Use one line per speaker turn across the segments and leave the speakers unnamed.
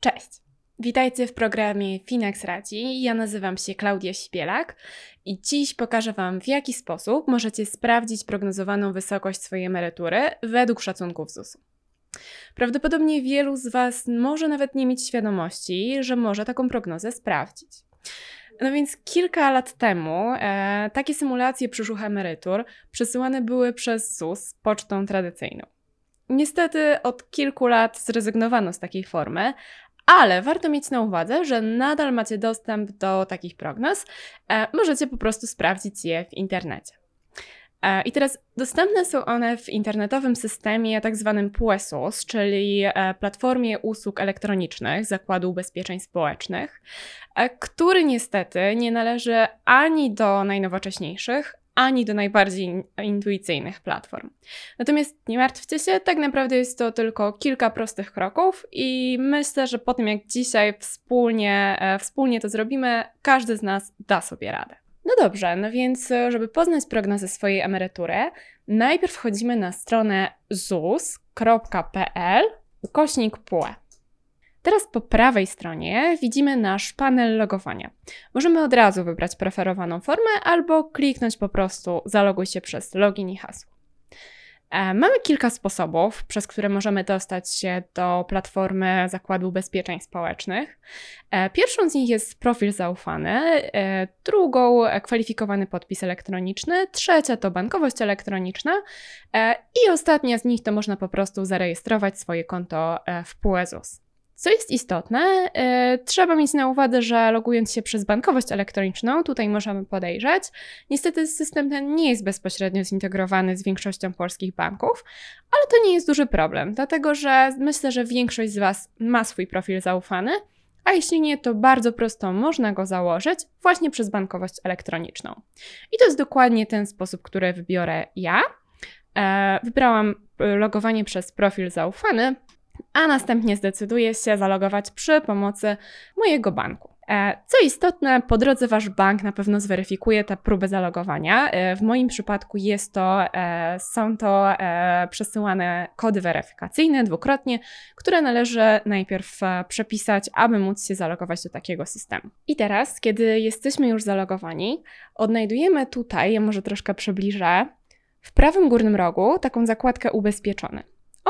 Cześć! Witajcie w programie Finex Radzi. Ja nazywam się Klaudia Sibielak i dziś pokażę Wam, w jaki sposób możecie sprawdzić prognozowaną wysokość swojej emerytury według szacunków ZUS-u. Prawdopodobnie wielu z Was może nawet nie mieć świadomości, że może taką prognozę sprawdzić. No więc kilka lat temu e, takie symulacje przyszłych emerytur przesyłane były przez ZUS pocztą tradycyjną. Niestety od kilku lat zrezygnowano z takiej formy, ale warto mieć na uwadze, że nadal macie dostęp do takich prognoz. E, możecie po prostu sprawdzić je w internecie. E, I teraz dostępne są one w internetowym systemie tak zwanym czyli e, platformie usług elektronicznych Zakładu Ubezpieczeń Społecznych, który niestety nie należy ani do najnowocześniejszych, ani do najbardziej intuicyjnych platform. Natomiast nie martwcie się, tak naprawdę jest to tylko kilka prostych kroków i myślę, że po tym jak dzisiaj wspólnie, wspólnie to zrobimy, każdy z nas da sobie radę. No dobrze, no więc żeby poznać prognozę swojej emerytury, najpierw wchodzimy na stronę zus.pl kośnik PUE. Teraz po prawej stronie widzimy nasz panel logowania. Możemy od razu wybrać preferowaną formę albo kliknąć po prostu zaloguj się przez login i hasło. E, mamy kilka sposobów, przez które możemy dostać się do platformy Zakładu Ubezpieczeń Społecznych. E, pierwszą z nich jest profil zaufany, e, drugą kwalifikowany podpis elektroniczny, trzecia to bankowość elektroniczna i ostatnia z nich to można po prostu zarejestrować swoje konto w PUEZUS. Co jest istotne, yy, trzeba mieć na uwadze, że logując się przez bankowość elektroniczną, tutaj możemy podejrzeć, niestety system ten nie jest bezpośrednio zintegrowany z większością polskich banków, ale to nie jest duży problem, dlatego że myślę, że większość z Was ma swój profil zaufany, a jeśli nie, to bardzo prosto można go założyć właśnie przez bankowość elektroniczną. I to jest dokładnie ten sposób, który wybiorę ja. E, wybrałam logowanie przez profil zaufany, a następnie zdecyduję się zalogować przy pomocy mojego banku. E, co istotne, po drodze Wasz bank na pewno zweryfikuje tę próbę zalogowania. E, w moim przypadku jest to, e, są to przesyłane kody weryfikacyjne dwukrotnie, które należy najpierw przepisać, aby móc się zalogować do takiego systemu. I teraz, kiedy jesteśmy już zalogowani, odnajdujemy tutaj, ja może troszkę przybliżę, w prawym górnym rogu taką zakładkę ubezpieczony.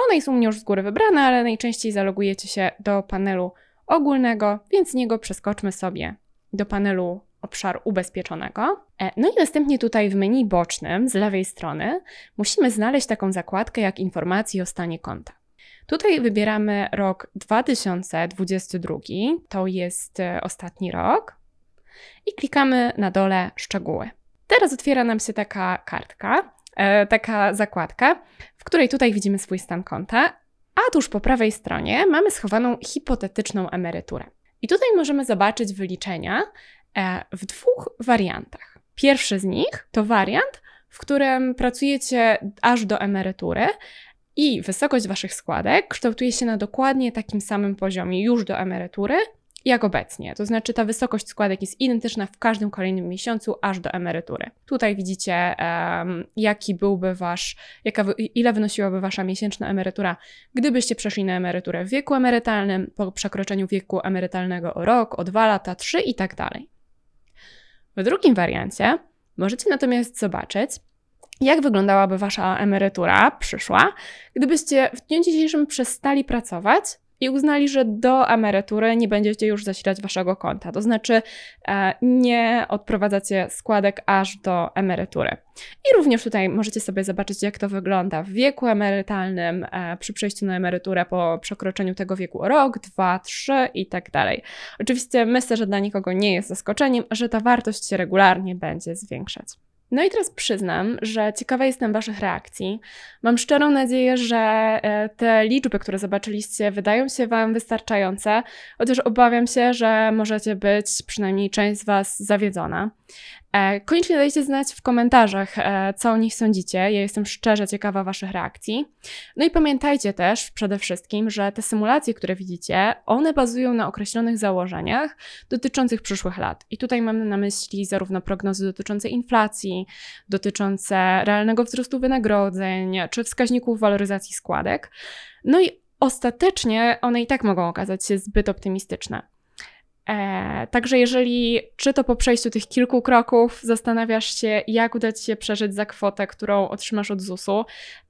One jest u mnie już z góry wybrane, ale najczęściej zalogujecie się do panelu ogólnego, więc z niego przeskoczmy sobie do panelu obszaru ubezpieczonego. E, no i następnie tutaj w menu bocznym z lewej strony musimy znaleźć taką zakładkę jak informacje o stanie konta. Tutaj wybieramy rok 2022, to jest e, ostatni rok, i klikamy na dole szczegóły. Teraz otwiera nam się taka kartka, taka zakładka, w której tutaj widzimy swój stan konta, a tuż po prawej stronie mamy schowaną hipotetyczną emeryturę. I tutaj możemy zobaczyć wyliczenia e, w dwóch wariantach. Pierwszy z nich to wariant, w którym pracujecie aż do emerytury i wysokość waszych składek kształtuje się na dokładnie takim samym poziomie już do emerytury, jak obecnie. To znaczy ta wysokość składek jest identyczna w każdym kolejnym miesiącu aż do emerytury. Tutaj widzicie, um, jaki byłby wasz, jaka, ile wynosiłaby wasza miesięczna emerytura, gdybyście przeszli na emeryturę w wieku emerytalnym, po przekroczeniu wieku emerytalnego o rok, o dwa lata, trzy i tak dalej. W drugim wariancie możecie natomiast zobaczyć, jak wyglądałaby wasza emerytura przyszła, gdybyście w dniu dzisiejszym przestali pracować i uznali, że do emerytury nie będziecie już zasilać waszego konta. To znaczy e, nie odprowadzacie składek aż do emerytury. I również tutaj możecie sobie zobaczyć, jak to wygląda w wieku emerytalnym, e, przy przejściu na emeryturę po przekroczeniu tego wieku rok, dwa, trzy i tak dalej. Oczywiście myślę, że dla nikogo nie jest zaskoczeniem, że ta wartość się regularnie będzie zwiększać. No i teraz przyznam, że ciekawa jestem Waszych reakcji. Mam szczerą nadzieję, że e, te liczby, które zobaczyliście, wydają się Wam wystarczające, chociaż obawiam się, że możecie być, przynajmniej część z Was, zawiedzona. E, koniecznie dajcie znać w komentarzach, e, co o nich sądzicie. Ja jestem szczerze ciekawa Waszych reakcji. No i pamiętajcie też przede wszystkim, że te symulacje, które widzicie, one bazują na określonych założeniach dotyczących przyszłych lat. I tutaj mam na myśli zarówno prognozy dotyczące inflacji, dotyczące realnego wzrostu wynagrodzeń, czy wskaźników waloryzacji składek. No i ostatecznie one i tak mogą okazać się zbyt optymistyczne. E, także jeżeli czy to po przejściu tych kilku kroków zastanawiasz się, jak uda Ci się przeżyć za kwotę, którą otrzymasz od ZUS-u,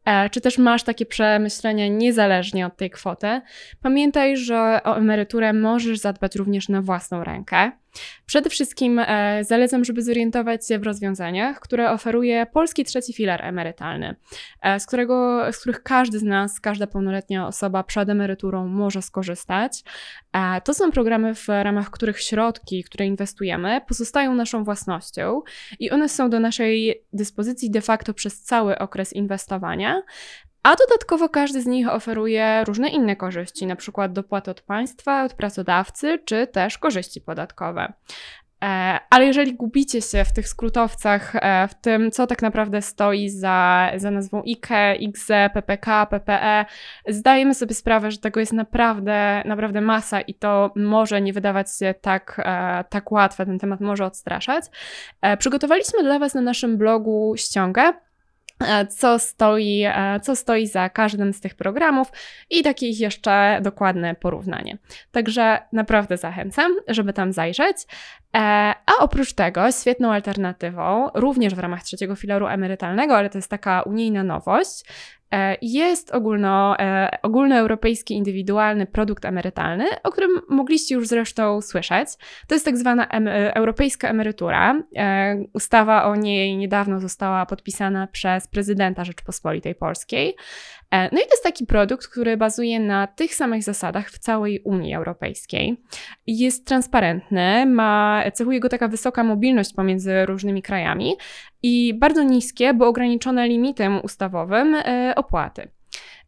e, czy też masz takie przemyślenia niezależnie od tej kwoty, pamiętaj, że o emeryturę możesz zadbać również na własną rękę. Przede wszystkim e, zalecam, żeby zorientować się w rozwiązaniach, które oferuje polski trzeci filar emerytalny, e, z, którego, z których każdy z nas, każda pełnoletnia osoba przed emeryturą może skorzystać. E, to są programy, w ramach których środki, które inwestujemy, pozostają naszą własnością i one są do naszej dyspozycji de facto przez cały okres inwestowania, a dodatkowo każdy z nich oferuje różne inne korzyści, przykład dopłaty od państwa, od pracodawcy, czy też korzyści podatkowe. E, ale jeżeli gubicie się w tych skrótowcach, e, w tym, co tak naprawdę stoi za, za nazwą IKE, IGZE, PPK, PPE, zdajemy sobie sprawę, że tego jest naprawdę, naprawdę masa i to może nie wydawać się tak, e, tak łatwe, ten temat może odstraszać. Przygotowaliśmy dla Was na naszym blogu ściągę, co stoi, e, co stoi za każdym z tych programów i takie ich jeszcze dokładne porównanie. Także naprawdę zachęcam, żeby tam zajrzeć. E, a oprócz tego świetną alternatywą, również w ramach trzeciego filaru emerytalnego, ale to jest taka unijna nowość, E, jest ogólno, e, ogólnoeuropejski indywidualny produkt emerytalny, o którym mogliście już zresztą słyszeć. To jest tak zwana em, e, europejska emerytura. Ustawa o niej niedawno została podpisana przez prezydenta Rzeczpospolitej Polskiej. No i to jest taki produkt, który bazuje na tych samych zasadach w całej Unii Europejskiej. Jest transparentny, ma, cechuje go taka wysoka mobilność pomiędzy różnymi krajami i bardzo niskie, bo ograniczone limitem ustawowym e, opłaty.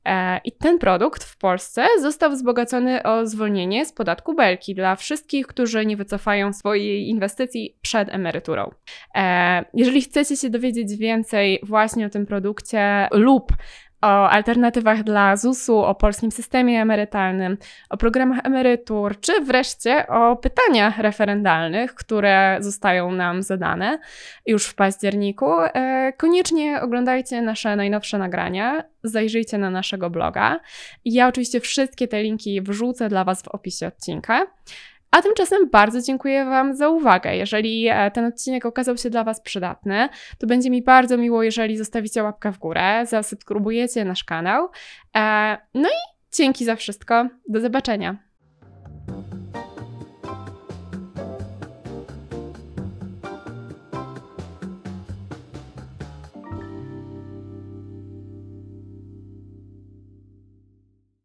E, I ten produkt w Polsce został wzbogacony o zwolnienie z podatku belki dla wszystkich, którzy nie wycofają swojej inwestycji przed emeryturą. E, jeżeli chcecie się dowiedzieć więcej właśnie o tym produkcie lub o alternatywach dla ZUS-u, o polskim systemie emerytalnym, o programach emerytur, czy wreszcie o pytaniach referendalnych, które zostają nam zadane już w październiku. E, koniecznie oglądajcie nasze najnowsze nagrania, zajrzyjcie na naszego bloga. Ja oczywiście wszystkie te linki wrzucę dla Was w opisie odcinka. A tymczasem bardzo dziękuję Wam za uwagę. Jeżeli e, ten odcinek okazał się dla Was przydatny, to będzie mi bardzo miło, jeżeli zostawicie łapkę w górę, zasubskrybujecie nasz kanał. E, no i dzięki za wszystko. Do zobaczenia.